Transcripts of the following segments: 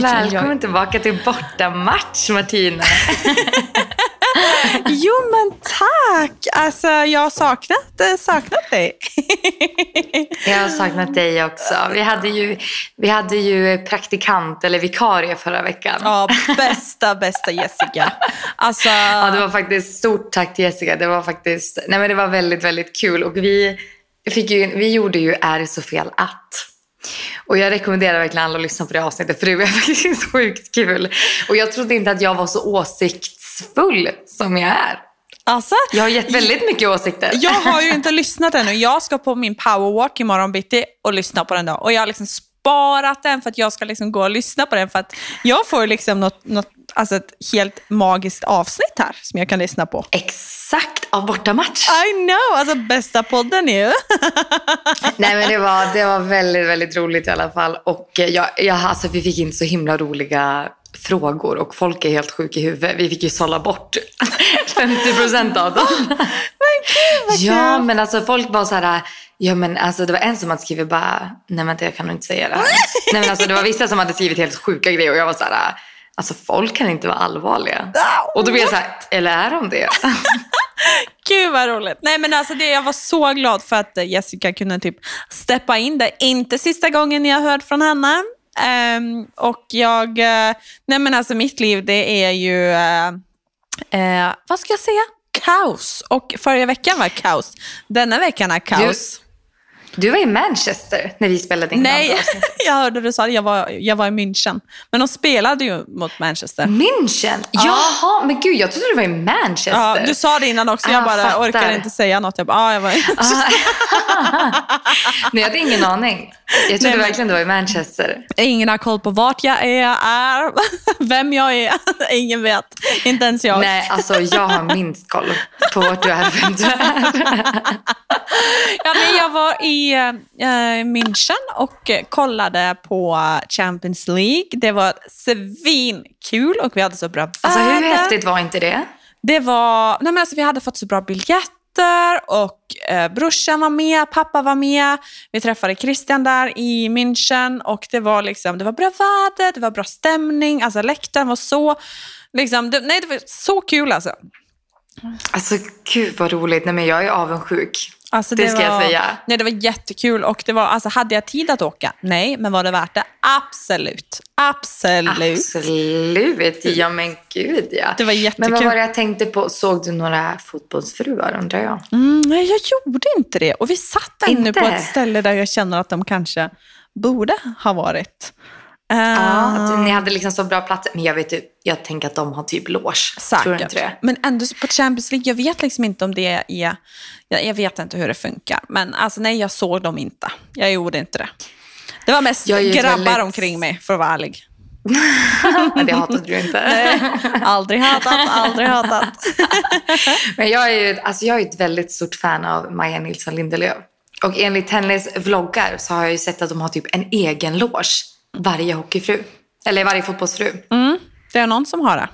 Oj, Välkommen jag- tillbaka till bortamatch Martina. Jo men tack! Alltså jag har saknat, eh, saknat dig. Jag har saknat dig också. Vi hade ju, vi hade ju praktikant eller vikarie förra veckan. Ja, bästa, bästa Jessica. Alltså, Ja, det var faktiskt stort tack till Jessica. Det var faktiskt, nej men det var väldigt, väldigt kul. Och vi, fick ju, vi gjorde ju Är det så fel att? Och jag rekommenderar verkligen alla att lyssna på det avsnittet för det var faktiskt sjukt kul. Och jag trodde inte att jag var så åsiktsfull som jag är. alltså, Jag har gett väldigt mycket åsikter. jag har ju inte lyssnat ännu. Jag ska på min powerwalk imorgon bitti och lyssna på den då. Och jag har liksom sparat den för att jag ska liksom gå och lyssna på den. För att jag får liksom något, något, alltså ett helt magiskt avsnitt här som jag kan lyssna på. Exakt, av bortamatch. I know, alltså bästa podden ju. Nej men det var, det var väldigt, väldigt roligt i alla fall. Och jag, jag, alltså, vi fick in så himla roliga frågor och folk är helt sjuka i huvudet. Vi fick ju sålla bort 50 procent av dem. Men gud vad Ja, kul. men alltså folk var så här, ja men alltså det var en som hade skrivit bara, nej men jag kan nog inte säga det här. nej men alltså det var vissa som hade skrivit helt sjuka grejer och jag var så här, alltså folk kan inte vara allvarliga. Och då blev jag så här, eller är de det? Gud vad roligt. Nej men alltså det, jag var så glad för att eh, Jessica kunde typ steppa in. Det är inte sista gången jag hört från henne. Ehm, och jag, eh, nej men alltså mitt liv det är ju, eh, eh, vad ska jag säga? Kaos. Och förra veckan var kaos. Denna veckan är kaos. Du var i Manchester när vi spelade in nej, jag hörde du sa det. Jag var, jag var i München. Men de spelade ju mot Manchester. München? Jaha, men gud jag trodde du var i Manchester. Ja, du sa det innan också. Jag Ah, bara fattar. orkar inte säga något. Jag bara, ah, jag var i Nej, jag hade ingen aning. Jag trodde Nej, verkligen du var i Manchester. Ingen har koll på vart jag är, är vem jag är. Ingen vet. Inte ens jag. Nej, alltså jag har minst koll på vart du är vem du är. Ja, men jag var i eh, München och eh, kollade på Champions League. Det var svinkul och vi hade så bra Alltså hur väder. häftigt var inte det? Det var, nej men alltså, vi hade fått så bra biljetter och eh, brorsan var med, pappa var med. Vi träffade Christian där i München och det var, liksom, det var bra väder, det var bra stämning, alltså läktaren var så, liksom, det, nej det var så kul alltså. Alltså gud vad roligt. Nej men jag är avundsjuk. Alltså, Det ska jag var, säga. Nej, det var jättekul och det var, alltså, hade jag tid att åka? Nej, men var det värt det? Absolut. Absolut. Absolut. Ja men gud ja. Det var jättekul. Men vad var det jag tänkte på? Såg du några fotbollsfruar undrar jag? Mm, nej, jag gjorde inte det. Och vi satt ännu Inte? på ett ställe där jag känner att de kanske borde ha varit. Eh, Ja, att ni hade liksom så bra platser. Men jag vet ju, jag tänker att de har typ loge. Tror du inte det? Men ändå på Champions League, jag vet liksom inte om det är... Jag, jag vet inte hur det funkar. Men alltså nej, jag såg dem inte. Jag gjorde inte det. Det var mest grabbar väldigt- omkring mig, för att vara ärlig. Men det hatade du inte. Nej, aldrig hatat, aldrig hatat. Men jag är ju alltså jag är ett väldigt stort fan av Maja Nilsson Lindelöf. Och enligt hennes vloggar så har jag ju sett att de har typ en egen loge. Varje hockeyfru. Eller varje fotbollsfru. Mm, det är någon som har det.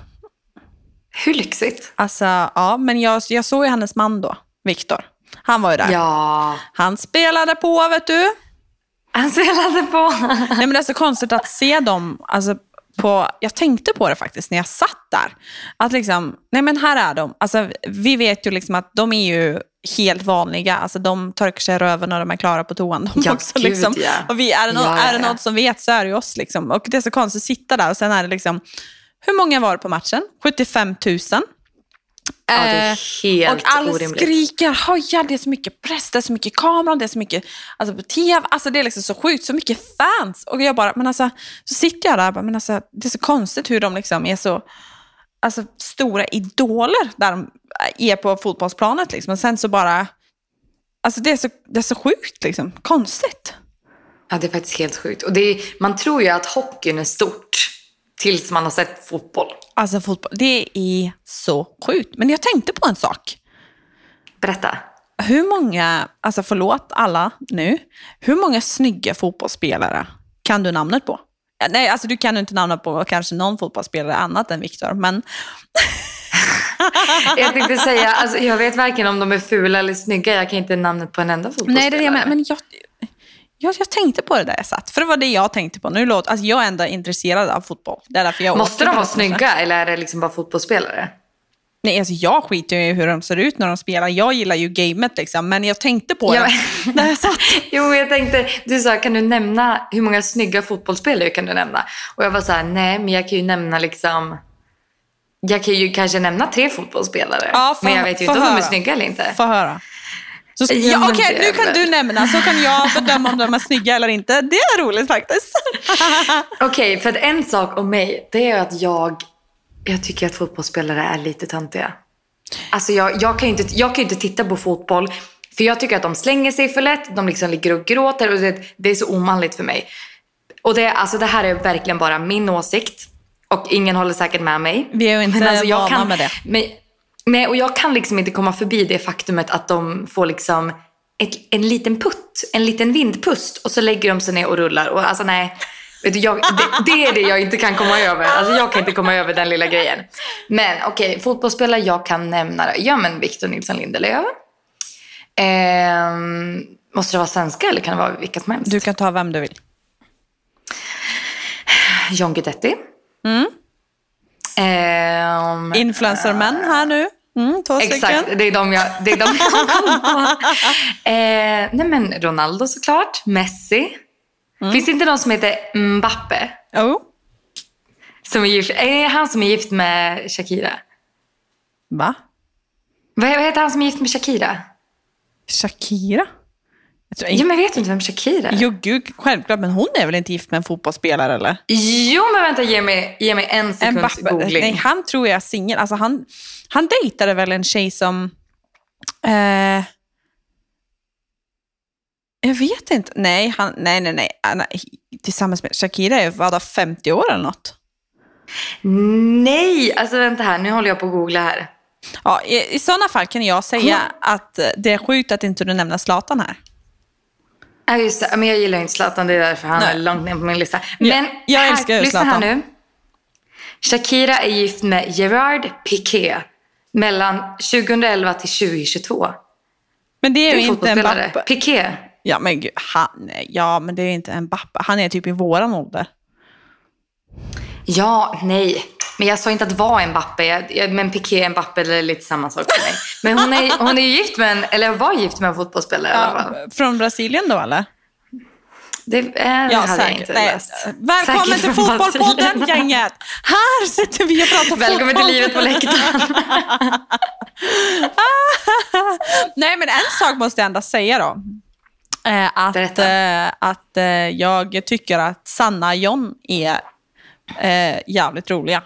Hur lyxigt? Alltså, ja, men jag, jag såg ju hennes man då, Viktor. Han var ju där. Ja, Han spelade på, vet du. han spelade på. Nej, men det är så konstigt att se dem, alltså, på, jag tänkte på det faktiskt när jag satt där. Att liksom, nej men här är de. Alltså, vi vet ju liksom att de är ju helt vanliga. Alltså, de torkar sig röven när de är klara på toan. De Ja, också, gud, liksom. ja. Och vi, är, det någon, Ja, är det ja. någon som vet så är det ju oss. Liksom. Och det är så konstigt att sitta där och sen är det liksom, hur många var det på matchen? 75 000. Ja, det är Eh, helt och alla orimligt. skriker, hojar, det är så mycket press, det är så mycket kamera, det är så mycket alltså på tv. Alltså det är liksom så sjukt, så mycket fans. Och jag bara, men alltså, så sitter jag där och bara, men alltså, det är så konstigt hur de liksom är så alltså, stora idoler där de är på fotbollsplanet. Liksom. Och sen så bara, alltså det är så, det är så sjukt liksom, konstigt. Ja, det är faktiskt helt sjukt. Och är, man tror ju att hockeyn är stort tills man har sett fotboll. Alltså fotboll, det är så sjukt. Men jag tänkte på en sak. Berätta. Hur många, alltså förlåt alla nu, hur många snygga fotbollsspelare kan du namnet på? Nej, alltså du kan inte namnet på kanske någon fotbollsspelare annat än Viktor, men Jag tänkte säga, alltså, jag vet varken om de är fula eller snygga. Jag kan inte namnet på en enda fotbollsspelare. Nej, det är det jag menar. Men jag, Jag, jag tänkte på det där jag satt, för det var det jag tänkte på. Nu låter, alltså jag är ändå intresserad av fotboll. Det är därför jag Måste de vara snygga eller är det liksom bara fotbollsspelare? Nej, alltså jag skiter ju i hur de ser ut när de spelar. Jag gillar ju gamet liksom, men jag tänkte på Ja, det när jag satt. Jo, jag tänkte, du sa kan du nämna, hur många snygga fotbollsspelare kan du nämna? Och jag var så här, nej men jag kan ju nämna liksom, jag kan ju kanske nämna tre fotbollsspelare. Ja, få- men jag vet ju inte om de är snygga eller inte. Få höra. Så, Ja, Okej, det nu kan du nämna, så kan jag bedöma om de är snygga eller inte. Det är roligt faktiskt. Okej, för att en sak om mig, det är att jag, jag tycker att fotbollsspelare är lite töntiga. Alltså jag, jag, kan ju inte, jag kan ju inte titta på fotboll, för jag tycker att de slänger sig för lätt, de liksom ligger och gråter och det, det är så omanligt för mig. Och det, alltså det här är verkligen bara min åsikt och ingen håller säkert med mig. Vi är ju inte Men alltså vana kan, med det. Men, nej, och jag kan liksom inte komma förbi det faktumet att de får liksom ett, en liten putt, en liten vindpust och så lägger de sig ner och rullar. Och alltså nej, vet du, jag, det, det är det jag inte kan komma över. Alltså jag kan inte komma över den lilla grejen. Men okej, fotbollsspelare jag kan nämna. Ja men Victor Nilsson Lindelöf. Ehm, måste det vara svenska eller kan det vara vilka som helst? Du kan ta vem du vill. John Guidetti. Mm. Ehm, Influencermän här nu. Mm, Exakt, det är de jag, det är de jag kommer på. Eh, nej men Ronaldo såklart, Messi. Mm. Finns det inte någon som heter Mbappe? Oh. Som är, gift, är han som är gift med Shakira? Va? Vad vad heter han som är gift med Shakira? Shakira? Jag Jo men vet du inte vem Shakira är? Jo, gud, självklart. Men hon är väl inte gift med en fotbollsspelare, eller? Jo men vänta, ge mig, ge mig en sekunds Mbappe, googling. nej, han tror jag är singel. Alltså han, han dejtade väl en tjej som... Eh, jag vet inte. Nej, han, nej, nej, nej. Han är Tillsammans med Shakira är vadå, 50 år eller något? Nej, alltså vänta här, nu håller jag på att googla här. Ja, i, I sådana fall kan jag säga att eh, det är sjukt att inte du nämner Zlatan här. Ja just det, men jag gillar inte Zlatan, det är därför han Nej. är långt ner på min lista. Men jag här, älskar ju lyssna Zlatan. här nu. Shakira är gift med Gerard Piqué mellan 2011 till 2022. Men det är Det ju inte en. Mbappe. Piqué. Ja, men gud, han, ja, men det är inte en Mbappe. Han är typ i våran ålder. Ja, nej. Men jag sa inte att det var en jag- Men Piqué och det är lite samma sak för mig. Men hon är, hon är gift med en, eller var gift med en fotbollsspelare i alla fall. Ja, från Brasilien då, eller? Det, äh, det hade jag inte Nej. läst. Välkommen Säkert till Fotbollspodden, Brasilien. gänget! Här sitter vi och pratar Välkommen fotboll. till livet på läktaren. Nej, men en sak måste jag ändå säga då. Eh, att eh, att eh, jag tycker att Sanna John är eh, jävligt roliga.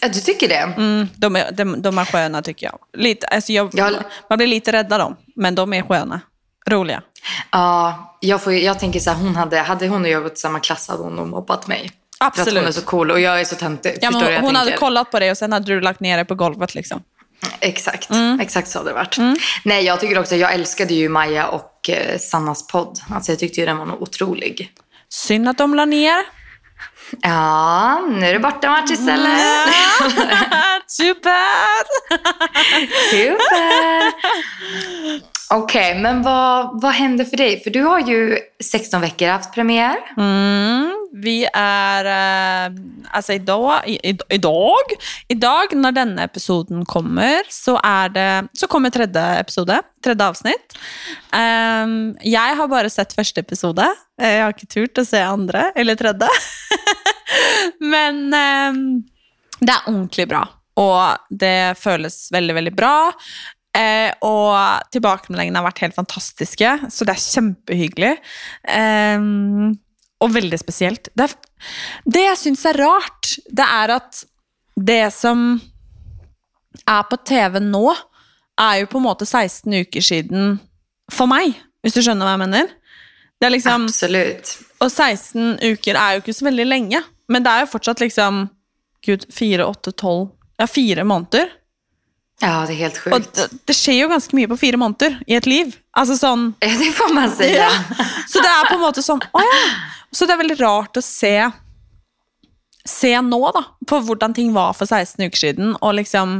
Du tycker det? Mm, de, är, de, de är sköna tycker jag. Lite, alltså jag Jag- Man blir lite rädd av dem, men de är sköna. Roliga. Ja, jag, får, jag tänker så här, hon hade, hade hon och jag gått i samma klass hade hon nog mobbat mig. För att hon är Absolut. så cool och jag är så töntig. Ja, hon hon hade kollat på det och sen hade du lagt ner det på golvet. Liksom. Exakt, Mm. exakt så har det varit. Nej, jag tycker också, jag älskade ju Maja och eh, Sannas podd. Alltså jag tyckte ju den var nog otrolig. Synd att de la ner. Ja, nu är det bortamatch istället. Super! Super! Okej, men vad, vad händer för dig? För du har ju 16 veckor haft premiär. Mm, vi är, eh, alltså idag, i, i- idag, idag när denna episoden kommer så, är det, så kommer tredje episode, tredje avsnitt. Um, jag har bara sett första episoden. Eh, jag har inte turt att se andra eller tredje. Men um, det är ordentligt bra, Och det känns väldigt, väldigt bra. Eh, och tilbakemeldingene har varit helt fantastiska. så det är jättehyggligt. Eh, og veldig spesielt. Det, er, det jeg syns er rart, det er at det som er på TV nå, er jo på en måte 16 uker siden for meg, hvis du skjønner hva jeg mener. Det er liksom, Absolut. og 16 uker er jo ikke så veldig lenge, men det er jo fortsatt liksom Gud, 4, 8, 12 Ja, fire måneder. Ja, det är helt Og sjukt. det, det skjer jo ganske mye på fire måneder i et liv. Altså sånn Ja, det får man säga. Ja. Så det er på en måte sånn Å ja. Så det er veldig rart å se Se nå, da, på hvordan ting var for 16 uker siden, og liksom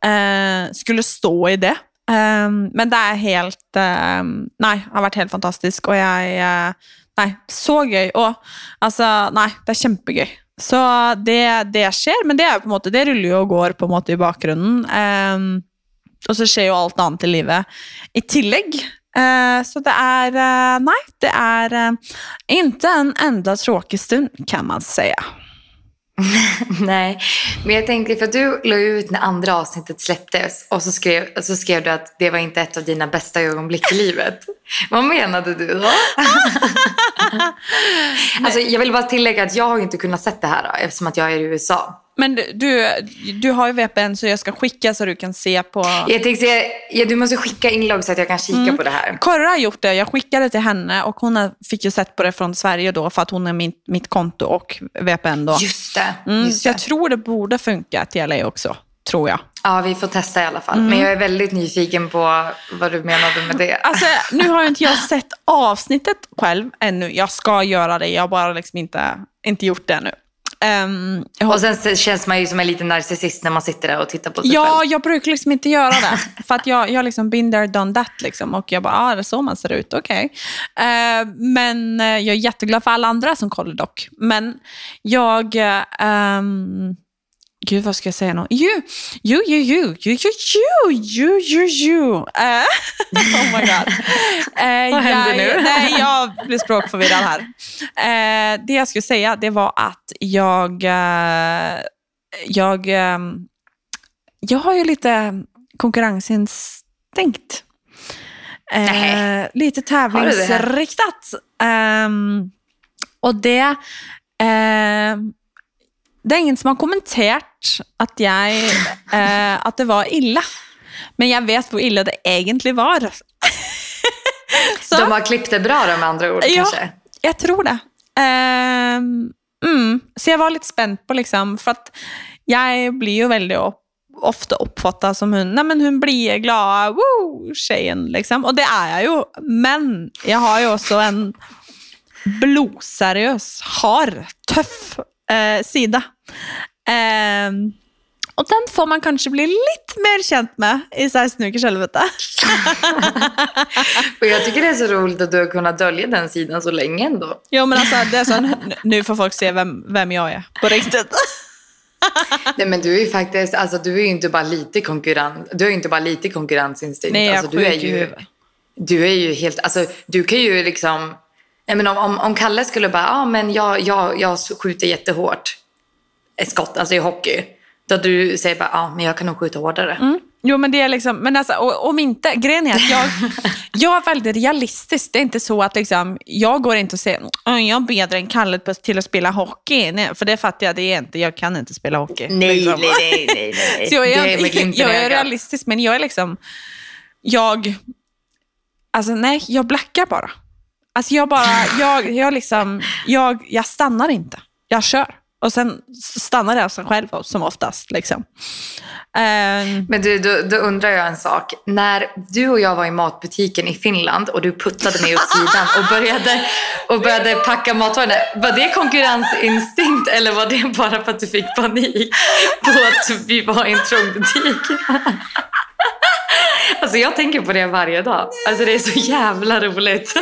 eh, skulle stå i det Eh, men det er helt ehm, eh, Nei, har vært helt fantastisk. Og jeg uh, Nei, så gøy. Og altså, nei, det er kjempegøy. Så det, det skjer, men det er på en måte, det ruller jo og går på en måte i bakgrunnen. Um, ehm, og så skjer jo alt annet i livet i tillegg. Uh, så det er uh, Nei, det er uh, ikke en enda tråkig stund, kan man si. Nej, men jag tänkte för du la ut när andra avsnittet släpptes och så skrev, så skrev du att det var inte ett av dina bästa ögonblick i livet. Vad menade du då? alltså, jag vill bara tillägga att jag har inte kunnat sett det här då, eftersom att jag är i USA. Men du, du har ju VPN så jag ska skicka så du kan se på... Jag tänkte säga, ja, du måste skicka inlogg så att jag kan kika mm. på det här. Korra har gjort det. Jag skickade till henne och hon fick ju sett på det från Sverige då för att hon är mitt, mitt konto och VPN då. Just det. Mm, just så jag tror det borde funka till LA också. Tror jag. Ja, vi får testa i alla fall. Mm. Men jag är väldigt nyfiken på vad du menade med det. Alltså, nu har inte jag sett avsnittet själv ännu. Jag ska göra det. Jag har bara liksom inte, inte gjort det ännu. Um, och sen känns man ju som en liten narcissist när man sitter där och tittar på sig ja, själv. Ja, jag brukar liksom inte göra det. för att jag, jag liksom been there, done that. Liksom. Och jag bara, ah, det är så man ser ut, okej. Okay. Uh, men uh, jag är jätteglad för alla andra som kollar dock. Men jag... Um, Gud, vad ska jag säga nu? You, you, you, you, you, you, you, you, you. Uh, oh my god. Uh, vad händer nu? nej, jag blir språkförvirrad här. Uh, det jag skulle säga, det var att jag, uh, jag, um, jag har ju lite konkurrensinstinkt. Uh, lite tävlingsriktat. Um, och det det er ingen som har kommentert at, jeg, eh, at det var ille. Men jeg vet hvor ille det egentlig var. De har klippet det bra, med andre ord? Ja, kanskje? jeg tror det. Uh, mm, så jeg var litt spent på, liksom For at jeg blir jo veldig opp, ofte oppfatta som hun Nei, men hun blide, glade woo-tjejen, liksom. Og det er jeg jo. Men jeg har jo også en blodseriøs, hard, tøff eh, sida. Eh, och den får man kanske bli lite mer känt med i 16 veckors helvete. och jag tycker det är så roligt att du har kunnat dölja den sidan så länge ändå. Jo men alltså, det är så, nu får folk se vem, vem jag är på riktigt. Nej men du är ju faktiskt, alltså du är ju inte bara lite konkurrens, du har ju inte bara lite konkurrensinstinkt. Nej, jag alltså, du är ju, du är ju helt, alltså du kan ju liksom Nej, men om, om, om Kalle skulle bara, ja ah, men jag, jag, jag skjuter jättehårt ett skott, alltså i hockey. Då du säger bara, ja ah, men jag kan nog skjuta hårdare. Mm. Jo men det är liksom, men alltså, om inte, grejen är att jag, jag är väldigt realistisk. Det är inte så att liksom, jag går inte och säger, jag är bättre än Kalle till att spela hockey. Nej, för det fattar jag, det är inte, jag kan inte spela hockey. Nej, liksom. nej, nej, nej. Så jag är, är jag är realistisk, men jag är liksom, jag, alltså nej, jag blackar bara. Alltså jag bara, jag, jag, liksom, jag, jag stannar inte. Jag kör. Och sen stannar det av sig själv som oftast. Liksom. Um, Men du, då, då, undrar jag en sak. När du och jag var i matbutiken i Finland och du puttade mig åt sidan och började, och började packa matvarorna. Var det konkurrensinstinkt eller var det bara för att du fick panik på att vi var i en trång butik? Alltså jag tänker på det varje dag. Alltså det är så jävla roligt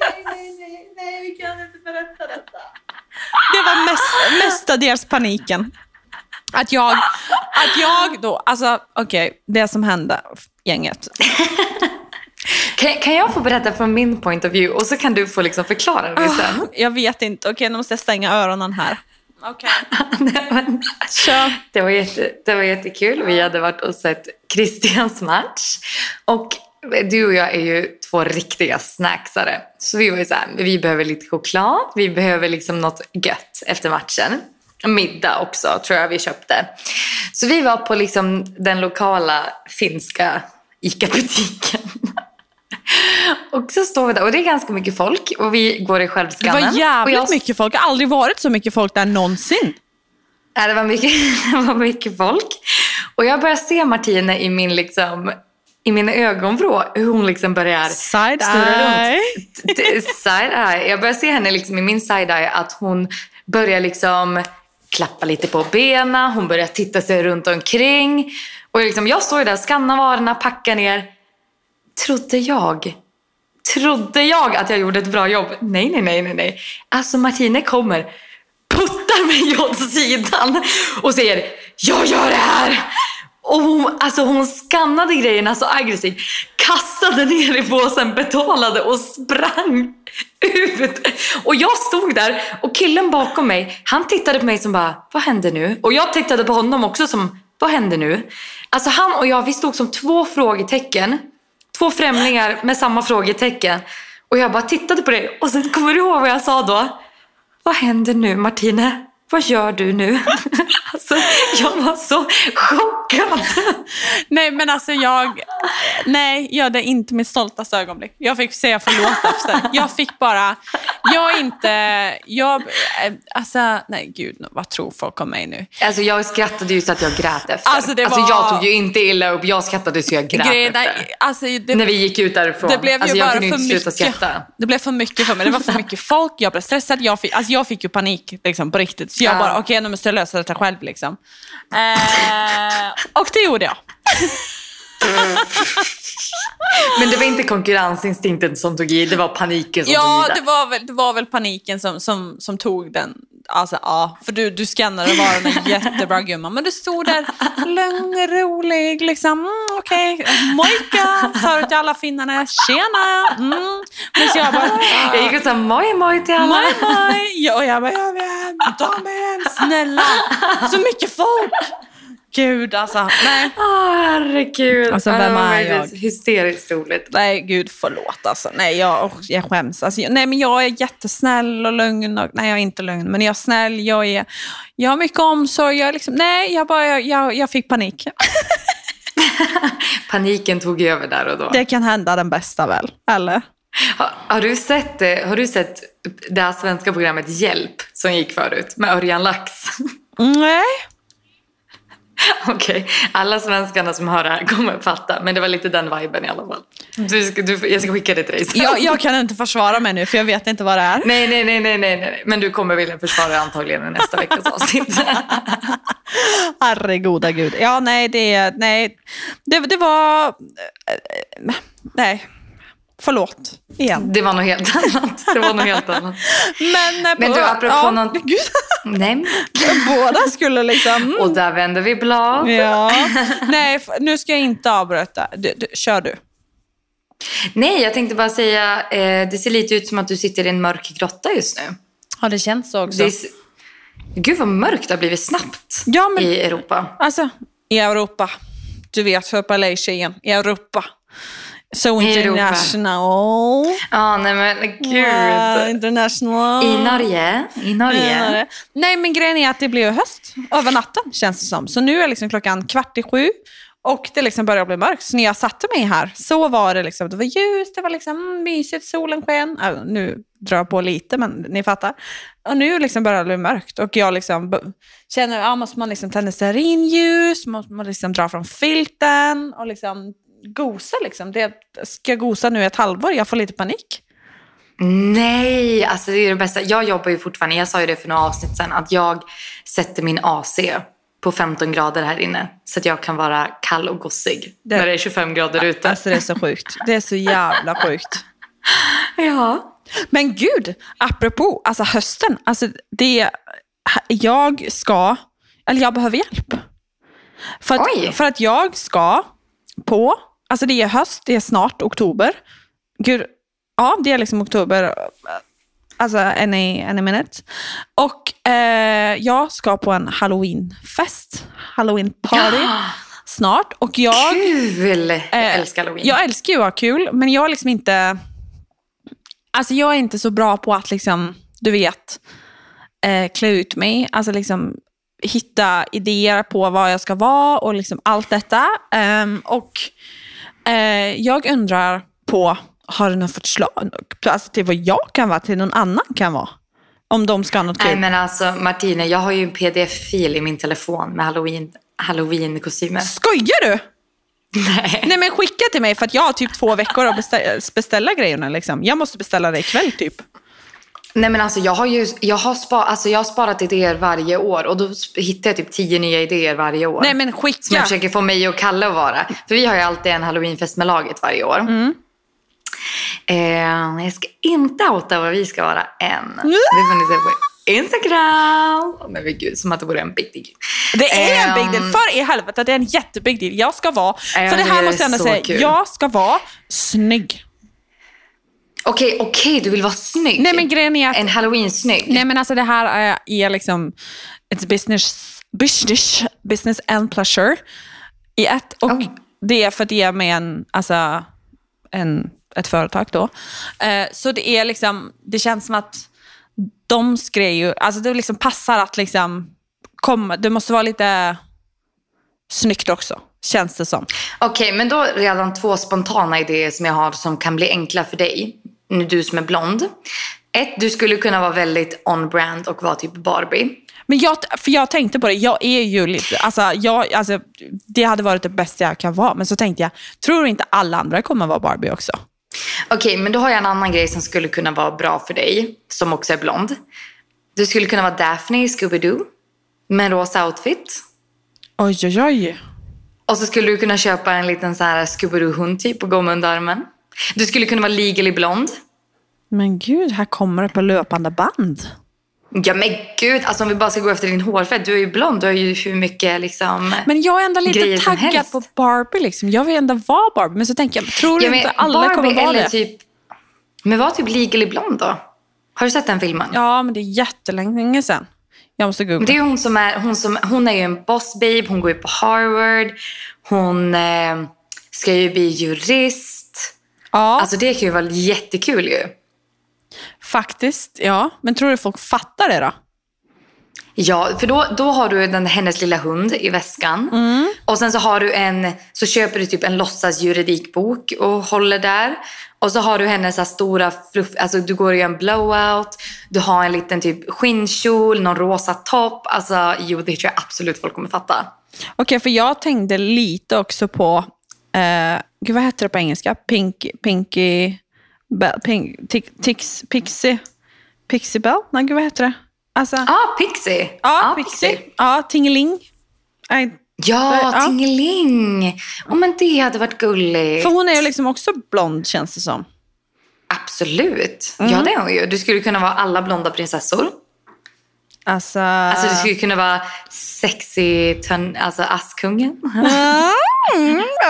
nej, nej, nej, nej, vi kan inte berätta detta. Det var mest, mestadels paniken. Att jag, att jag då, alltså okej, okay, det som hände, gänget. Kan, kan jag få berätta från min point of view och så kan du få liksom förklara det sen? Oh, jag vet inte, okej okay, nu måste jag stänga öronen här. Okej. Okay. det, var jätte, det var jättekul. Vi hade varit och sett Christians match. Och du och jag är ju två riktiga snacksare. Så vi var ju så här, vi behöver lite choklad, vi behöver liksom något gött efter matchen. Middag också tror jag vi köpte. Så vi var på liksom den lokala finska ICA-butiken. Och så står vi där och det är ganska mycket folk och vi går i självskannen. Det var jävligt jag... mycket folk. Det har aldrig varit så mycket folk där någonsin. Nej, det var mycket, det var mycket folk. Och jag börjar se Martina i min liksom i mina ögonvrå hur hon liksom börjar side eye. runt. Side eye. Jag börjar se henne liksom i min side eye att hon börjar liksom klappa lite på benen, hon börjar titta sig runt omkring. Och liksom, jag står ju där, skannar varorna, packar ner. trodde jag, trodde jag att jag gjorde ett bra jobb? Nej, nej, nej, nej, nej. Alltså Martine kommer, puttar mig åt sidan och säger jag gör det här. Och hon, alltså hon skannade grejerna så aggressivt, kastade ner i påsen, betalade och sprang ut. Och jag stod där och killen bakom mig, han tittade på mig som bara, vad händer nu? Och jag tittade på honom också som, vad händer nu? Alltså han och jag, vi stod som två frågetecken. Två främlingar med samma frågetecken. Och jag bara tittade på dig och sen kommer du ihåg vad jag sa då? Vad händer nu Martine? Vad gör du nu? alltså, jag var så chockad. Nej, men alltså jag... Nej, ja, det är inte mitt stoltaste ögonblick. Jag fick säga förlåt efter. Jag fick bara... Jag är inte... Jag, alltså, nej gud, vad tror folk om mig nu? Alltså jag skrattade ju så att jag grät efter. Alltså, det alltså var- jag tog ju inte illa upp, jag skrattade så jag grät är- efter. alltså, det, När vi gick ut därifrån. Det blev alltså jag kunde inte sluta mycket. skratta. Det blev för mycket för mig. Det var för mycket folk, jag blev stressad. Jag fick, alltså jag fick ju panik liksom, på riktigt. Så jag Ja. bara, okej nu måste jag lösa detta själv. Liksom. Eh, och det gjorde jag. Men det var inte konkurrensinstinkten som tog i, det var paniken som Ja, tog i det var väl, det var väl paniken som, som, som tog den. Alltså ja, för du, du skannade varorna jättebra gumman. Men du stod där lugn, rolig, liksom. Mm, Okej, mojka, sa du till alla finnarna. Tjena! Mm. Men jag bara, Jag gick och sa moj moj till alla. Maj. Ja, och jag bara, jag vet, ta mig hem, snälla. Så mycket folk. Gud alltså, nej. Åh herregud. Alltså, vem är jag? Hysteriskt roligt. Nej, gud förlåt alltså. Nej, jag, oh, jag skäms. Alltså, jag- nej, men jag är jättesnäll och lugn. Och, nej, jag är inte lugn, men jag är snäll. Jag, är, jag har mycket omsorg. Jag, liksom, nej, jag, bara, jag, jag, jag fick panik. Paniken tog över där och då. Det kan hända den bästa väl? Eller? Har, har, du sett, eh, har du sett det här svenska programmet Hjälp som gick förut med Örjan Lax? Nej. Okej, alla svenskarna som hör det här kommer fatta. Men det var lite den viben i alla fall. Du, ska- du, jag ska skicka det till dig sen. Jag, jag kan inte försvara mig nu, för jag vet inte vad det är. Nej, nej, nej, nej, nej. Men du kommer vilja försvara det antagligen i nästa veckas avsnitt. Herregoda gud. Ja, nej, det, nej. Det, det var... Nej. Förlåt. Igen. Det var något helt annat. Det var något helt annat. Men, eh, Men du, apropå ja, någon- Gud, Nej. båda skulle liksom... Och där vänder vi blad. Ja. Nej, nu ska jag inte avbryta. Du, du, kör du. Nej, jag tänkte bara säga, eh, det ser lite ut som att du sitter i en mörk grotta just nu. Har det känts så också? Det Gud vad mörkt det har blivit snabbt Ja, men- i Europa. Alltså, i Europa. Du vet, för Malaysia I Europa. So I Europa. international. Ja, nej men gud. Wow, international. I Norge. I Norge. Nej, men grejen är att det blev höst över natten, känns det som. Så nu är liksom klockan kvart i sju och det liksom börjar bli mörkt. Så när jag satte mig här så var det liksom, det var ljust, det var liksom mm, mysigt, solen sken. Äh, nu drar jag på lite, men ni fattar. Och nu liksom börjar det bli mörkt och jag liksom känner, ja, måste man liksom tända stearinljus, måste man liksom dra från filten och liksom gosa liksom. Det, ska jag gosa nu ett halvår? Jag får lite panik. Nej, alltså det är det bästa. Jag jobbar ju fortfarande, jag sa ju det för några avsnitt sedan, att jag sätter min AC på 15 grader här inne. Så att jag kan vara kall och gossig Det- när det är 25 grader ute. Alltså det är så sjukt. Det är så jävla sjukt. Ja. Men gud, apropå alltså hösten. Alltså det, jag ska, eller jag behöver hjälp. För Oj. att, för att jag ska på, alltså det är höst, det är snart oktober. Gud, ja det är liksom oktober, alltså any, any minute. Och eh, jag ska på en halloweenfest, halloween party snart. Och jag... Kul! Jag Eh, älskar halloween. Jag älskar ju att ha kul, men jag är liksom inte... Alltså jag är inte så bra på att liksom, du vet, eh, klä ut mig. Alltså liksom hitta idéer på vad jag ska vara och liksom allt detta. Ehm, och eh, jag undrar på, har du något förslag alltså till vad jag kan vara, till någon annan kan vara? Om de ska ha något kul. Nej men alltså Martine, jag har ju en pdf-fil i min telefon med halloween, halloween-kostymer. Skojar du? Nej. Nej men skicka till mig för att jag har typ två veckor att beställa, beställa grejerna. Liksom. Jag måste beställa det ikväll typ. Nej men alltså jag har ju jag har, spa, alltså, jag har sparat idéer varje år och då hittar jag typ tio nya idéer varje år. Nej men Som jag skicka. försöker få mig och Kalle att vara. För vi har ju alltid en halloweenfest med laget varje år. Mm. Eh, jag ska inte outa vad vi ska vara än. Det får ni se på Instagram. Oh, men gud, som att det vore en big deal. Det är en big Ehm. deal. För i helvete, det är en jättebig deal. Jag ska vara, för det här är måste jag ändå säga, kul. jag ska vara snygg. Okej, okej, du vill vara snygg. Nej men grejen är att En halloween-snygg. Nej men alltså det här är, är liksom ett business, business, business and pleasure i ett. Och Oh. det är för att ge mig en, alltså, en, ett företag då. Eh, så det är liksom, det känns som att de skrev ju, alltså det liksom passar att liksom komma, det måste vara lite snyggt också, känns det som. Okej, men då redan två spontana idéer som jag har som kan bli enkla för dig. Nu du som är blond. Ett, du skulle kunna vara väldigt on-brand och vara typ Barbie. Men jag, för jag tänkte på det, jag är ju lite, alltså, jag, alltså, det hade varit det bästa jag kan vara. Men så tänkte jag, tror du inte alla andra kommer vara Barbie också? Okej, men då har jag en annan grej som skulle kunna vara bra för dig, som också är blond. Du skulle kunna vara Daphne i Scooby-Doo med en rosa outfit. Oj, oj, oj. Och så skulle du kunna köpa en liten så här Scooby-Doo-hund typ och gå med under armen. Du skulle kunna vara legally blond. Men gud, här kommer det på löpande band. Ja men gud, alltså om vi bara ska gå efter din hårfärg. Du är ju blond, du har ju hur mycket liksom... Men jag är ändå lite taggad på Barbie. Liksom. Jag vill ändå vara Barbie. Men så tänker jag, tror du Ja, men inte alla kommer vara eller det? typ... Men var typ legally blond då? Har du sett den filmen? Ja, men det är jättelänge sedan. Jag måste googla. Det är hon som är, hon som, hon är ju en boss babe, hon går ju på Harvard, hon eh, ska ju bli jurist. Ja, Alltså det kan ju vara jättekul ju. faktiskt. Ja. Men tror du folk fattar det då? Ja, för då, då har du den, hennes lilla hund i väskan. Och sen så har du en, så köper du typ en låtsas juridikbok och håller där. Och så har du hennes här stora fluff, alltså du går i en blowout, du har en liten typ skinnkjol, någon rosa topp. Alltså jo, det tror jag absolut folk kommer fatta. Okej, för jag tänkte lite också på, eh, gud vad heter det på engelska? Pink, pinky, pink, tick, tix, pixie, pixie bell? Nej, gud vad heter det? Alltså, ah, Pixie. ja, pixie. Ja, tingeling. Nej, Ja, Ja. Tingeling. Oh, men det hade varit gulligt. För hon är ju liksom också blond känns det som. Absolut. Mm. Ja, det är hon ju. Du skulle kunna vara alla blonda prinsessor. Alltså, Alltså, du skulle kunna vara sexy, tön, alltså Askungen. Mm,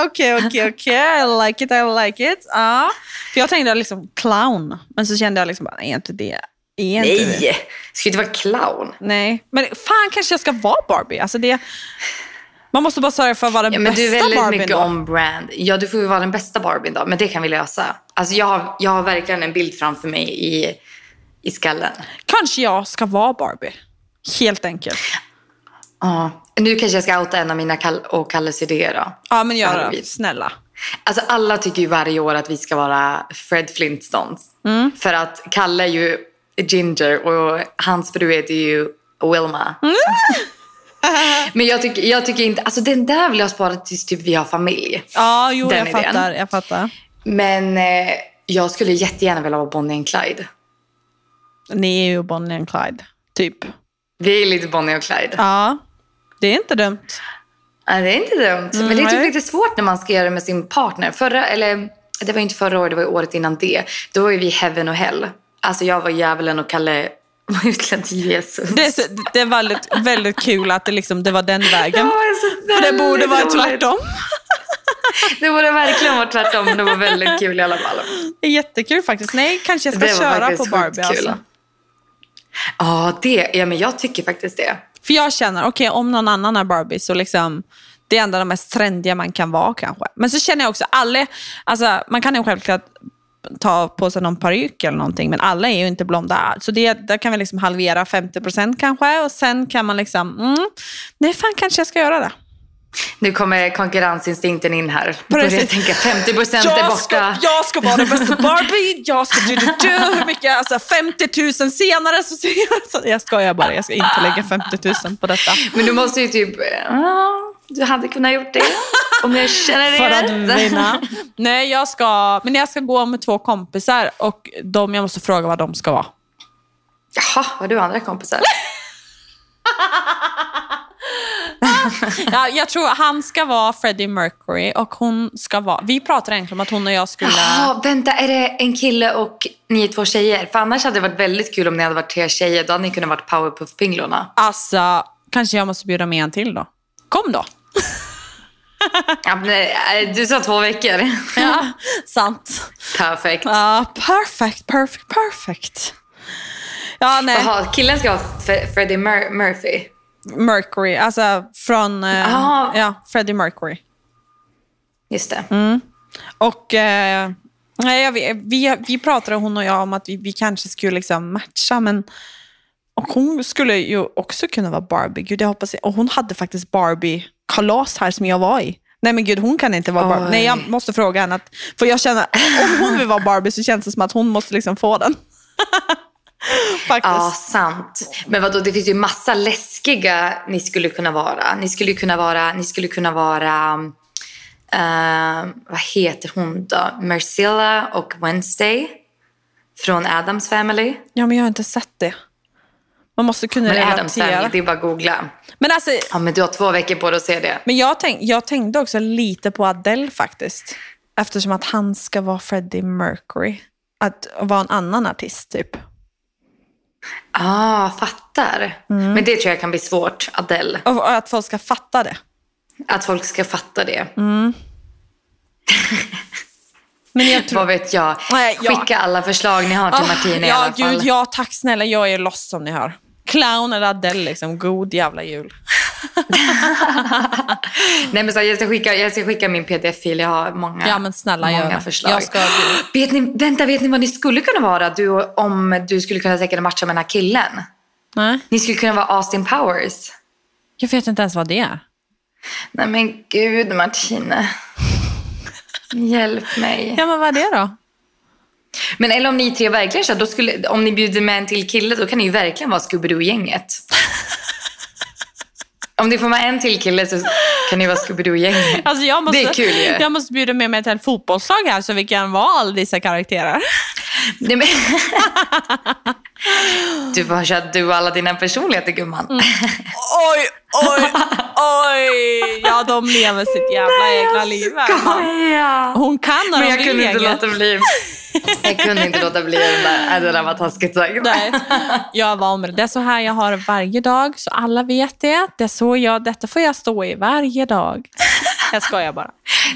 Okej, okej, okej. I like it, I like it. Ja. För jag tänkte liksom clown, men så kände jag liksom bara, är inte det? Är inte det? Nej, ska inte vara clown. Nej. Men fan kanske jag ska vara Barbie. Alltså det, man måste bara sörja för att vara den Ja, men bästa du är väldigt Barbien mycket då. on-brand. Ja, du får ju vara den bästa Barbien då, men det kan vi lösa. Alltså, jag, har, jag har verkligen en bild framför mig i, i skallen. Kanske jag ska vara Barbie. Helt enkelt. Ja. Nu kanske jag ska outa en av mina Kall- och Kalles idéer då. Ja, men gör det. Snälla. Alltså alla tycker ju varje år att vi ska vara Fred Flintstones. Mm. För att Kalle är ju Ginger och hans fru heter ju Wilma. Mm. Men jag tycker, jag tycker inte, alltså den där vill jag spara tills typ vi har familj. Ja, jo, Den jag idén. fattar. Jag fattar. Men eh, jag skulle jättegärna vilja vara Bonnie and Clyde. Ni är ju Bonnie and Clyde, typ. Vi är lite Bonnie och Clyde. Ja, det är inte dumt. Ja, det är inte dumt. Men det är typ nej. lite svårt när man ska göra det med sin partner. Förra, eller det var inte förra året, det var året innan det. Då var vi heaven och hell. Alltså jag var djävulen och Kalle var utklädd till Jesus. Det det är väldigt, väldigt kul att det, liksom, det var den vägen. var så För det borde vara tvärtom. Det borde verkligen vara tvärtom, men det var väldigt kul i alla fall. Det är jättekul faktiskt. Nej, kanske jag ska Det var köra på Barbie. kul. Alltså. Ja, det, ja, men jag tycker faktiskt det. För jag känner, okej om någon annan är Barbie så liksom, det är ändå det mest trendiga man kan vara kanske. Men så känner jag också, alla, alltså, man kan ju självklart ta på sig någon peruk eller någonting, men alla är ju inte blonda. Så det, där kan vi liksom halvera 50% kanske och sen kan man liksom, mm, nej fan kanske jag ska göra det. Nu kommer konkurrensinstinkten in här. Precis. tänka 50 procent är Jag borta. ska, jag ska vara den bästa Barbie, jag ska du, du, du, hur mycket, alltså 50 000 senare så ser jag, så jag skojar bara, jag ska inte lägga 50 000 på detta. Men du måste ju typ... Ja, du hade kunnat gjort det. Om jag känner det För att vinna. Nej, jag ska, men jag ska gå med två kompisar och de, jag måste fråga vad de ska vara. Jaha, har du andra kompisar? Ja, jag tror han ska vara Freddie Mercury och hon ska vara... Vi pratade egentligen om att hon och jag skulle... Jaha, vänta, är det en kille och ni är två tjejer? För annars hade det varit väldigt kul om ni hade varit tre tjejer. Då hade ni kunnat varit powerpuff-pinglorna. Alltså, kanske jag måste bjuda med en till då. Kom då. Ja, men, eh, du sa två veckor. Ja, sant. Perfekt. Ja, perfect, perfect, perfect. Ja, nej. Jaha, killen ska vara Freddie Mur- Murphy. Mercury, alltså från eh, Ah. ja, Freddie Mercury. Just det. Mm. Och eh, jag vet- vi, vi pratade hon och jag om att vi, vi kanske skulle liksom matcha, men och hon skulle ju också kunna vara Barbie. Gud, jag hoppas, och hon hade faktiskt Barbie-kalas här som jag var i. Nej men gud, hon kan inte vara Barbie. Oj. Nej, jag måste fråga henne. Att, för jag känner, om hon vill vara Barbie så känns det som att hon måste liksom få den. faktiskt. Ja, sant. Men vadå, det finns ju massa läskiga ni skulle kunna vara. Ni skulle kunna vara, ni skulle kunna vara, eh, vad heter hon då? Marcilla och Wednesday från Adams Family. Ja, men jag har inte sett det. Man måste kunna Men Adams relatera. Family, det är bara att googla. Men alltså, Ja, men du har två veckor på dig att se det. Men jag, tänk, jag tänkte också lite på Adele faktiskt. Eftersom att han ska vara Freddie Mercury. Att vara en annan artist typ. Ah, fattar. Mm. Men det tror jag kan bli svårt, Adele. Och och att folk ska fatta det. Att folk ska fatta det. Men jag tror... Vad vet jag? Nej, Skicka alla förslag ni har till Martina i ja, alla fall. gud, ja, tack snälla. Jag är loss som ni hör. Clown eller Adele, liksom. God jävla jul. Nej, men så, jag, ska skicka, jag ska skicka min pdf-fil. Jag har många, Ja, men snälla, många det. förslag. Jag ska- vet ni, vänta, vet ni vad ni skulle kunna vara du, om du skulle kunna tänka dig matcha med den här killen? Nej, Ni skulle kunna vara Austin Powers. jag vet inte ens vad det är. Nej men gud Martina. Hjälp mig. Ja, men vad är det då? Men eller om ni tre verkligen kör, då skulle, om ni bjuder med en till kille då kan ni ju verkligen vara Scooby-Doo-gänget. om ni får med en till kille så kan ni vara Scooby-Doo-gänget. Alltså, jag måste, Det är kul ju. Jag måste bjuda med mig till ett fotbollslag här så vi kan vara alla dessa karaktärer. Nej, men... du får köra du och alla dina personligheter gumman. Oj, oj, oj! Ja, de lever sitt jävla egna liv. Skoja! Hon kan när Men jag kunde inte gänget. låta bli. Jag kunde inte låta bli den där. Nej, det där var taskigt sagt. Nej, jag var med det. Det är så här jag har varje dag, så alla vet det. Det är så jag, detta får jag stå i varje dag. Jag skojar bara.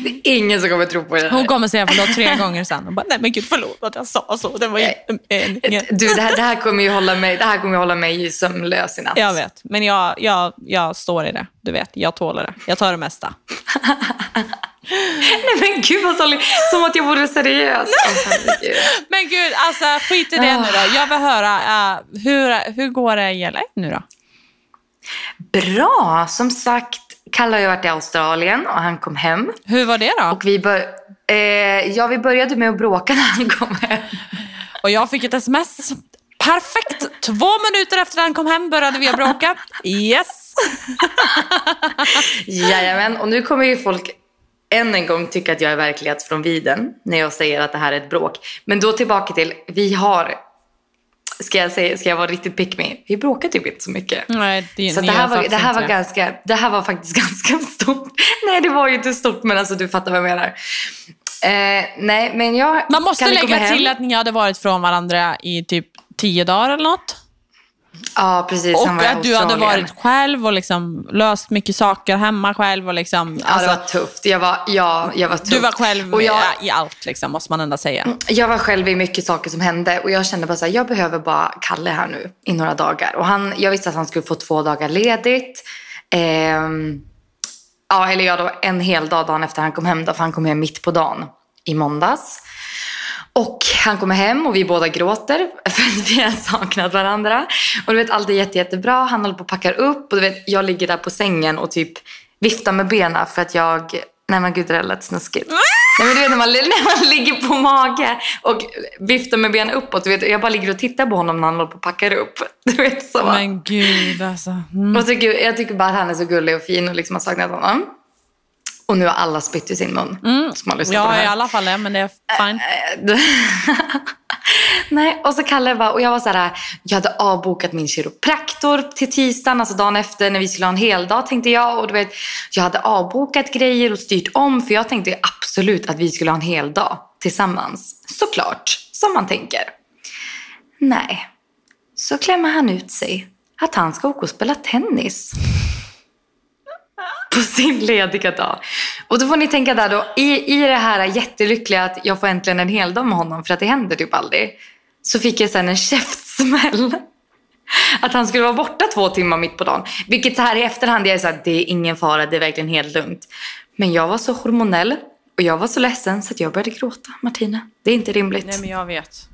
Det är ingen som kommer tro på det Hon kommer säga förlåt tre gånger sen och bara, nej men gud förlåt att jag sa så. Det var meningen. Du, det här, det här kommer ju hålla mig, det här kommer ju hålla mig sömnlös i natt. Jag vet, men jag, jag, jag står i det. Du vet, jag tåler det. Jag tar det mesta. Nej men gud vad sorgligt. Som att jag vore seriös. Men gud, alltså skit i det nu då. Jag vill höra, eh, hur, hur går det i LA nu då? Bra! Som sagt, Kalle har ju varit i Australien och han kom hem. Hur var det då? Och vi, bör, eh, ja, vi började med att bråka när han kom hem. Och jag fick ett sms. Perfekt! Två minuter efter han kom hem började vi att bråka. Yes! Jajamän, och nu kommer ju folk än en gång tycka att jag är verklighetsfrånviden när jag säger att det här är ett bråk. Men då tillbaka till, vi har, ska jag, säga, ska jag vara riktigt pick me? Vi bråkar typ inte så mycket. Nej, det, Så det här, var, det, här var ganska, det här var faktiskt ganska stort. Nej, det var ju inte stort, men alltså du fattar vad jag menar. Eh, nej, men jag Man måste lägga till att ni hade varit från varandra i typ tio dagar eller något. Ja, precis. Och att du hade varit själv och liksom löst mycket saker hemma själv. Och liksom, Ja, alltså, det var tufft. Jag var, ja, jag var tuff. du var själv och jag, Mm. i allt, liksom, måste man ändå säga. jag var själv i mycket saker som hände och jag kände bara så här, jag behöver bara Kalle här nu i några dagar. Och han, jag visste att han skulle få två dagar ledigt. Ehm, ja, eller ja, då en hel dag dagen efter han kom hem då, för han kom hem mitt på dagen i måndags. Och han kommer hem och vi båda gråter för att vi har saknat varandra. Och du vet, allt är jätte, jättebra. Han håller på och packar upp och du vet, jag ligger där på sängen och typ viftar med benen för att jag... Nej men gud, det där lät snuskigt. Nej, men du vet när man, när man ligger på mage och viftar med benen uppåt. Du vet, jag bara ligger och tittar på honom när han håller på och packar upp. Du vet, så. Men gud alltså. Mm. Och tycker, jag tycker bara att han är så gullig och fin och liksom har saknat honom. Och nu har alla spytt i sin mun. Mm. Som har lyssnat på Ja, det i här. alla fall det, men det är fine. Nej, och så Kalle bara, och jag var så här, jag hade avbokat min kiropraktor till tisdagen, alltså dagen efter när vi skulle ha en hel dag tänkte jag. Och du vet, jag hade avbokat grejer och styrt om för jag tänkte absolut att vi skulle ha en hel dag tillsammans. Såklart, som man tänker. Nej, så klämmer han ut sig att han ska åka och spela tennis. På sin lediga dag. Och då får ni tänka där då, i, i det här jättelyckliga att jag får äntligen en hel dag med honom för att det händer typ aldrig. Så fick jag sen en käftsmäll. Att han skulle vara borta två timmar mitt på dagen. Vilket så här i efterhand, jag är så här, det är ingen fara, det är verkligen helt lugnt. Men jag var så hormonell och jag var så ledsen så att jag började gråta, Martina. Det är inte rimligt. Nej, men jag vet.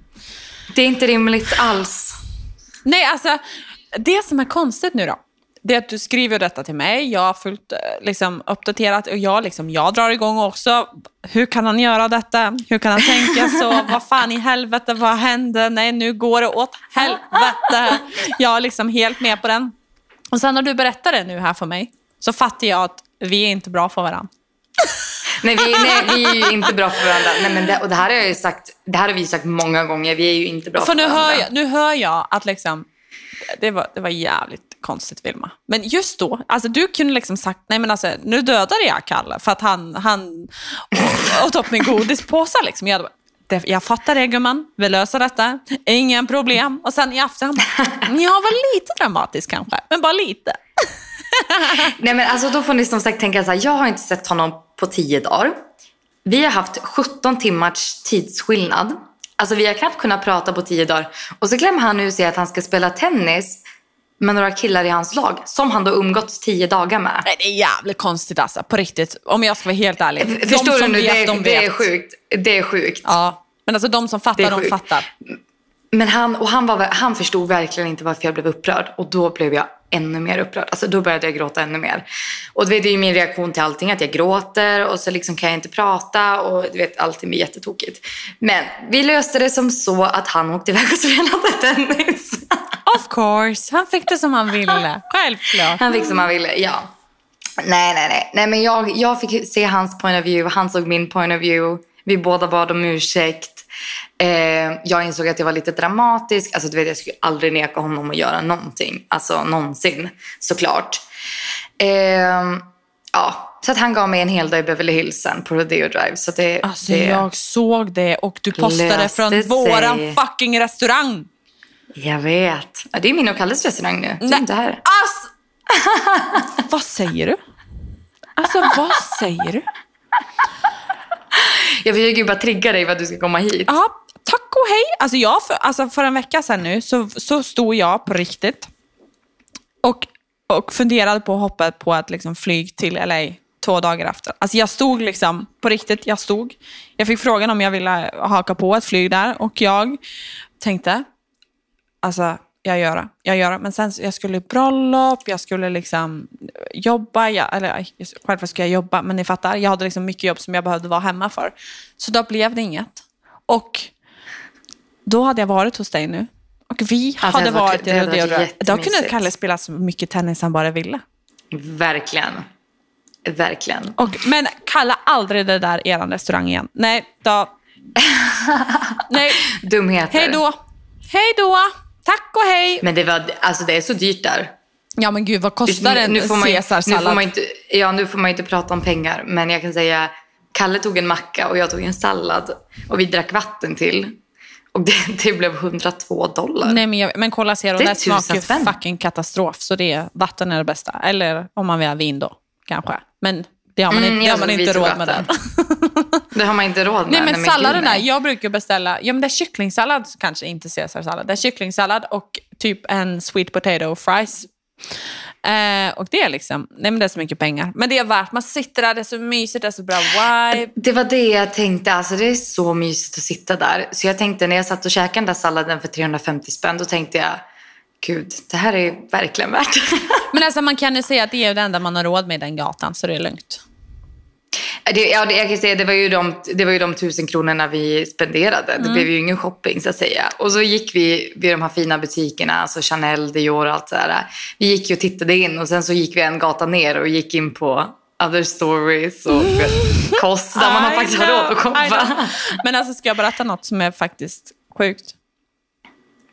Det är inte rimligt alls. Nej, alltså det som är konstigt nu då, det att du skriver detta till mig, jag har fullt eh, liksom, uppdaterat och jag, liksom, jag drar igång också. Hur kan han göra detta? Hur kan han tänka så? vad fan i helvete, vad hände? Nej, nu går det åt helvete. Jag är liksom helt med på den. Och sen när du berättar det nu här för mig, så fattar jag att vi är inte bra för varandra. Nej vi, nej, vi är ju inte bra för varandra. Nej, men det, och det här har jag ju sagt, det här har vi sagt många gånger. Vi är ju inte bra för, För nu varandra. hör, jag, nu hör jag att liksom, det, var, det var jävligt konstigt Vilma. Men just då, alltså du kunde liksom sagt, nej men alltså nu dödade jag Kalle för att han, han åt upp min godispåse. Liksom. Jag, jag fattar det gumman, vi löser detta, inga problem. Och sen i efterhand, jag var lite dramatisk kanske, men bara lite. Nej men alltså då får ni som sagt tänka så här, jag har inte sett honom på tio dagar. Vi har haft 17 timmars tidsskillnad. Alltså vi har knappt kunnat prata på tio dagar. Och så klämmer han nu sig att han ska spela tennis med några killar i hans lag. Som han då umgåtts tio dagar med. Nej, det är jävligt konstigt alltså, på riktigt. Om jag ska vara helt ärlig. De Förstår du som nu? vet, det, de det är vet. sjukt. Det är sjukt. Ja, men alltså de som fattar, de fattar. Men han, och han, var, han förstod verkligen inte varför jag blev upprörd. Och då blev jag ännu mer upprörd. Alltså då började jag gråta ännu mer. Och vet, det är ju min reaktion till allting att jag gråter och så liksom kan jag inte prata och du vet, allting blir jättetokigt. Men vi löste det som så att han åkte iväg och spelade tennis. Of course, han fick det som han ville. Självklart. Han fick som han ville, ja. Nej, nej, nej. nej men jag, jag fick se hans point of view, han såg min point of view. Vi båda bad om ursäkt. Eh, jag insåg att jag var lite dramatisk. Alltså, du vet, jag skulle aldrig neka honom att göra någonting. Alltså någonsin, såklart. Eh, ja, så att han gav mig en hel dag i Beverly Hills sen på Rodeo Drive. Så det, Alltså det, jag såg det och du postade från sig. våran fucking restaurang. Jag vet. Ja, det är min och Kalles restaurang nu. Det är inte här. Ass! vad säger du? Alltså vad säger du? Jag försöker ju bara trigga dig för att du ska komma hit. Ja, tack och hej. Alltså, jag, för, alltså för en vecka sedan nu så, så stod jag på riktigt och, och funderade på att hoppa på ett liksom, flyg till LA två dagar efter. Alltså jag stod liksom, på riktigt, jag stod. Jag fick frågan om jag ville haka på ett flyg där och jag tänkte, alltså jag gör det, jag gör det. Men sen jag skulle bröllop, jag skulle liksom jobba, jag, eller självklart skulle jag jobba, men ni fattar, jag hade liksom mycket jobb som jag behövde vara hemma för. Så då blev det inget. Och då hade jag varit hos dig nu. Och vi Alltså, hade varit- varit i Rodeo. Då kunde. Kalle spela så mycket tennis han bara ville. Verkligen. Verkligen. Och, men kalla aldrig det där er restaurang igen. Nej, då... Nej, Dumheter. hej då. Hej då. Tack och hej. Men det, var, alltså det är så dyrt där. Ja men gud, vad kostar en nu får man, ju- nu får caesarsallad? man inte, Ja, nu får man inte prata om pengar. Men jag kan säga, Kalle tog en macka och jag tog en sallad. Och vi drack vatten till. Och det, det blev 102 dollar. Nej, men, jag, men kolla Zero, Det det, smakar ju spänn. fucking katastrof. Så det är, vatten är det bästa. Eller om man vill ha vin då, kanske. Men det har man, Mm, inte, det har man inte råd med. vatten. Den. Det har man inte råd med. Nej, men nej. jag brukar beställa, ja men det är kycklingsallad, kanske inte caesarsallad. Det är kycklingsallad och typ en sweet potato fries. Eh, och det är liksom, nej men det är så mycket pengar. Men det är värt, man sitter där, det är så mysigt, det är så bra vibe. Det var det jag tänkte. Alltså det är så mysigt att sitta där. Så jag tänkte när jag satt och käkade den där salladen för 350 spänn. Då tänkte jag, gud, det här är verkligen värt. Men alltså man kan ju säga att det är det enda man har råd med i den gatan, så det är lugnt. Det, ja, det, jag kan säga, det, var ju de, det var ju de tusen kronorna vi spenderade. Mm. Det blev ju ingen shopping så att säga. Och så gick vi vid de här fina butikerna, alltså Chanel, Dior och allt sådär. Vi gick ju och tittade in och sen så gick vi en gata ner och gick in på other stories och vet, kost där man har faktiskt har råd att shoppa. Men alltså ska jag berätta något som är faktiskt sjukt?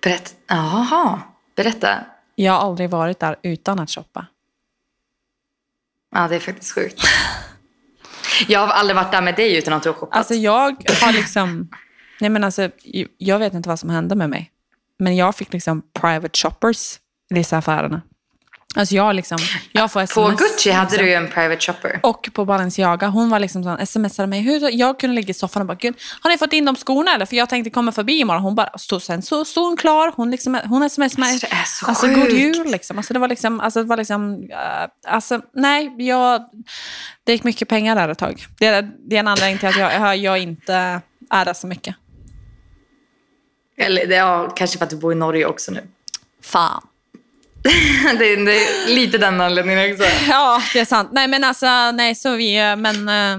Berätta. Jaha, berätta. Jag har aldrig varit där utan att shoppa. Ja, det är faktiskt sjukt. Jag har aldrig varit där med dig utan att du har shoppat. Alltså jag har liksom... Nej men alltså, jag vet inte vad som hände med mig. Men jag fick liksom private shoppers i dessa affärerna. Alltså jag liksom... Jag får på sms, Gucci hade liksom. du ju en private shopper. Och på Balenciaga, hon var liksom sån, smsade mig. Hur, jag kunde ligga i soffan och bara, Gud, har ni fått in de skorna eller? För jag tänkte komma förbi imorgon. Hon bara, stod, sen så stod hon klar. Hon, liksom, hon smsade mig. Alltså, det är så alltså, sjukt. god jul liksom. Alltså det var liksom, alltså, det var liksom, eh, alltså nej, jag, det gick mycket pengar där ett tag. Det är, det är en anledning till att jag, jag, jag inte är där så mycket. Eller det är kanske för att du bor i Norge också nu. Fan. det, är, det är lite den anledningen också. Ja, det är sant. Nej men alltså, nej så vi, eh, men, eh,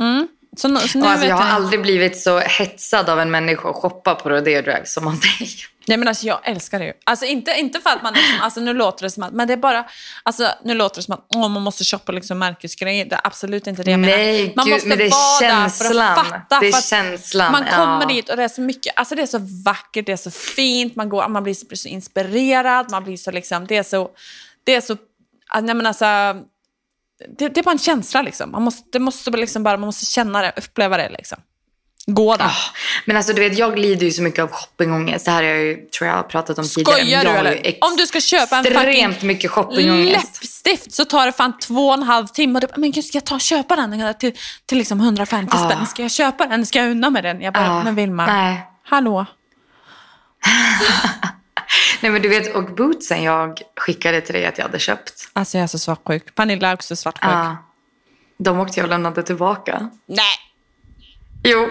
mm. Så, nu- så nu alltså, jag har jag. aldrig blivit så hetsad av en människa att shoppa på Rodeo Drive som av dig. Nej men alltså jag älskar det ju. Alltså inte, inte för att man liksom, alltså nu låter det som att, men det är bara, alltså nu låter det som att åh, man måste shoppa liksom märkesgrejer. Det är absolut inte det jag menar. Nej, Man gud, måste men det är känslan. för att fatta. Det är känslan, Man kommer ja. dit och det är så mycket, alltså det är så vackert, det är så fint, man, går, man blir, så, blir så inspirerad, man blir så liksom, det är så, det är så, nej men alltså, det, det är bara en känsla liksom. Man måste, det måste liksom bara, man måste känna det, uppleva det liksom. Gå där. Ah, Men alltså du vet, jag lider ju så mycket av shoppingångest. Det här har jag ju, tror jag pratat om tidigare. Skojar du eller? Om du ska köpa en fucking mycket shoppingångest. läppstift så tar det fan två och en halv timme. Men gud, ska jag ta och köpa den till, till liksom 150 Ah. spänn? Ska jag köpa den? Ska jag unna med den? Jag bara, Ja. men Vilma, hallå? Nej men du vet, och bootsen jag skickade till dig att jag hade köpt. Alltså jag är så svartsjuk. Pernilla är också svartsjuk. Ja. de åkte jag och lämnade tillbaka. Nej, Jo.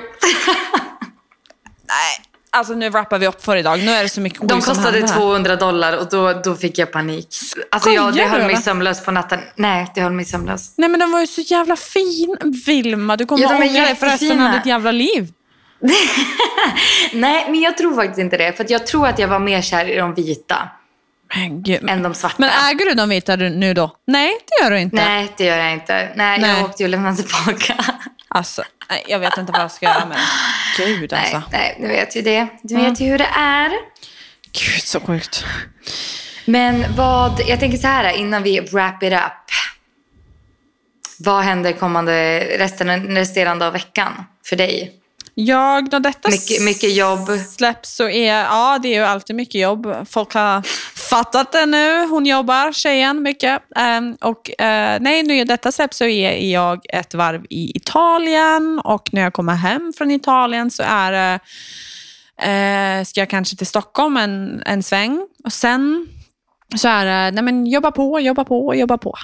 nej. Alltså nu wrappar vi upp för idag. Nu är det så mycket De kostade händer här. 200 dollar och då, då fick jag panik. Alltså jag, det höll mig sömnlös på natten. Nej, det höll mig sömnlös. Nej men den var ju så jävla fin. Vilma, du kommer Ja, ångra dig för resten av ditt jävla liv. Nej, men jag tror faktiskt inte det. För jag tror att jag var mer kär i de vita Men gud. än de svarta. Men äger du de vita nu då? Nej, det gör du inte. Nej, det gör jag inte. Nej, Nej. jag åkte ju och lämnade tillbaka. Alltså, nej, jag vet inte vad jag ska göra med det. Gud Nej, alltså. nej, du vet ju det. Du vet ju hur det är. Gud så sjukt. Men vad, jag tänker så här innan vi wrap it up. Vad händer kommande resten, resterande av veckan för dig? Jag, när detta Mycket- mycket jobb. släpps så är, ja det är ju alltid mycket jobb. Folk har fattat det nu. Hon jobbar, tjejen, mycket. Ehm, och eh, nej, nu detta släpps så är jag ett varv i Italien och när jag kommer hem från Italien så är det, eh, ska jag kanske till Stockholm en, en sväng och sen så är det, nej men jobba på, jobba på, jobba på.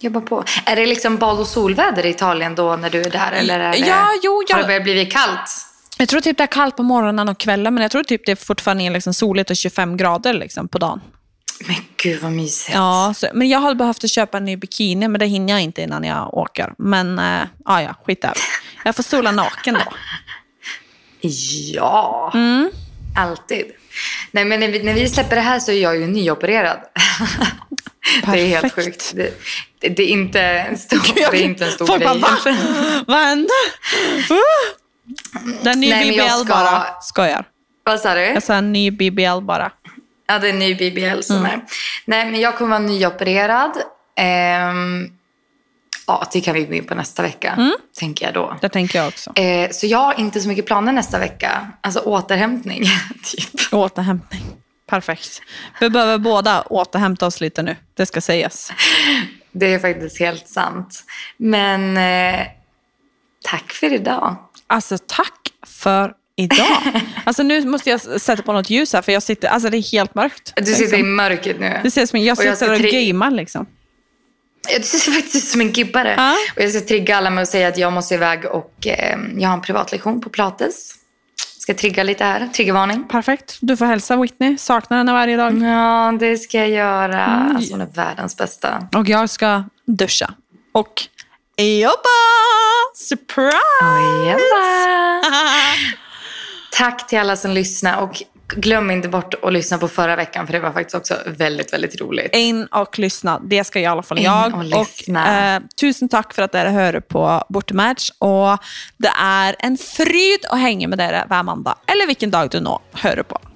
Jobba på. Är det liksom bad och solväder i Italien då när du är där? Eller är det, Ja, jo, har jag- det börjat bli kallt? Jag tror typ det är kallt på morgonen och kvällen, men jag tror typ det är fortfarande är liksom soligt och 25 grader liksom på dagen. Men gud vad mysigt. Ja, så, men jag har behövt köpa en ny bikini, men det hinner jag inte innan jag åker. Men äh, ja, ja, skit där. Jag får sola naken då. Ja, Mm. alltid. Nej, men när vi, när vi släpper det här så är jag ju nyopererad. det är helt Perfekt. sjukt. Det, det, det är inte en stor, det är inte en stor Folk grej. bara, va? Vad hände? Uh! Det är en ny Nej, men jag BBL ska- bara. Skojar. Vad sa du? Jag sa en ny BBL bara. Ja, det är en ny BBL som Mm. är. Nej, men jag kommer vara nyopererad. Ehm, ja, det kan vi gå in på nästa vecka, Mm. tänker jag då. Det tänker jag också. Eh, så jag har inte så mycket planer nästa vecka. Alltså återhämtning, typ. Återhämtning. Perfekt. Vi behöver båda återhämta oss lite nu. Det ska sägas. Det är faktiskt helt sant. Men eh, tack för idag. Alltså tack för idag. Alltså nu måste jag sätta på något ljus här för jag sitter, alltså det är helt mörkt. Du sitter i mörkret nu. Det ser som jag Och jag sitter och tri- liksom. Ja, Du ser faktiskt som en gibbare. Ja. Och jag ska trigga alla med att säga att jag måste iväg och eh, jag har en privatlektion på Pilates. Ska trigga lite här. Triggervarning. Perfekt. Du får hälsa Whitney. Saknar henne varje dag. Ja, det ska jag göra. Mm. Alltså hon är världens bästa. Och jag ska duscha. Och jobba! Surprise! Jebba. Tack till alla som lyssnar och glöm inte bort att lyssna på förra veckan för det var faktiskt också väldigt, väldigt roligt. In och lyssna. Det ska i alla fall In jag. och lyssna. eh, tusen tack för att ni hör på Bortematch. Och det är en fryd att hänga med er varje måndag. Eller vilken dag du nu hör på.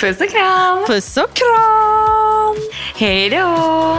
Puss och kram! Puss och kram! Hej då!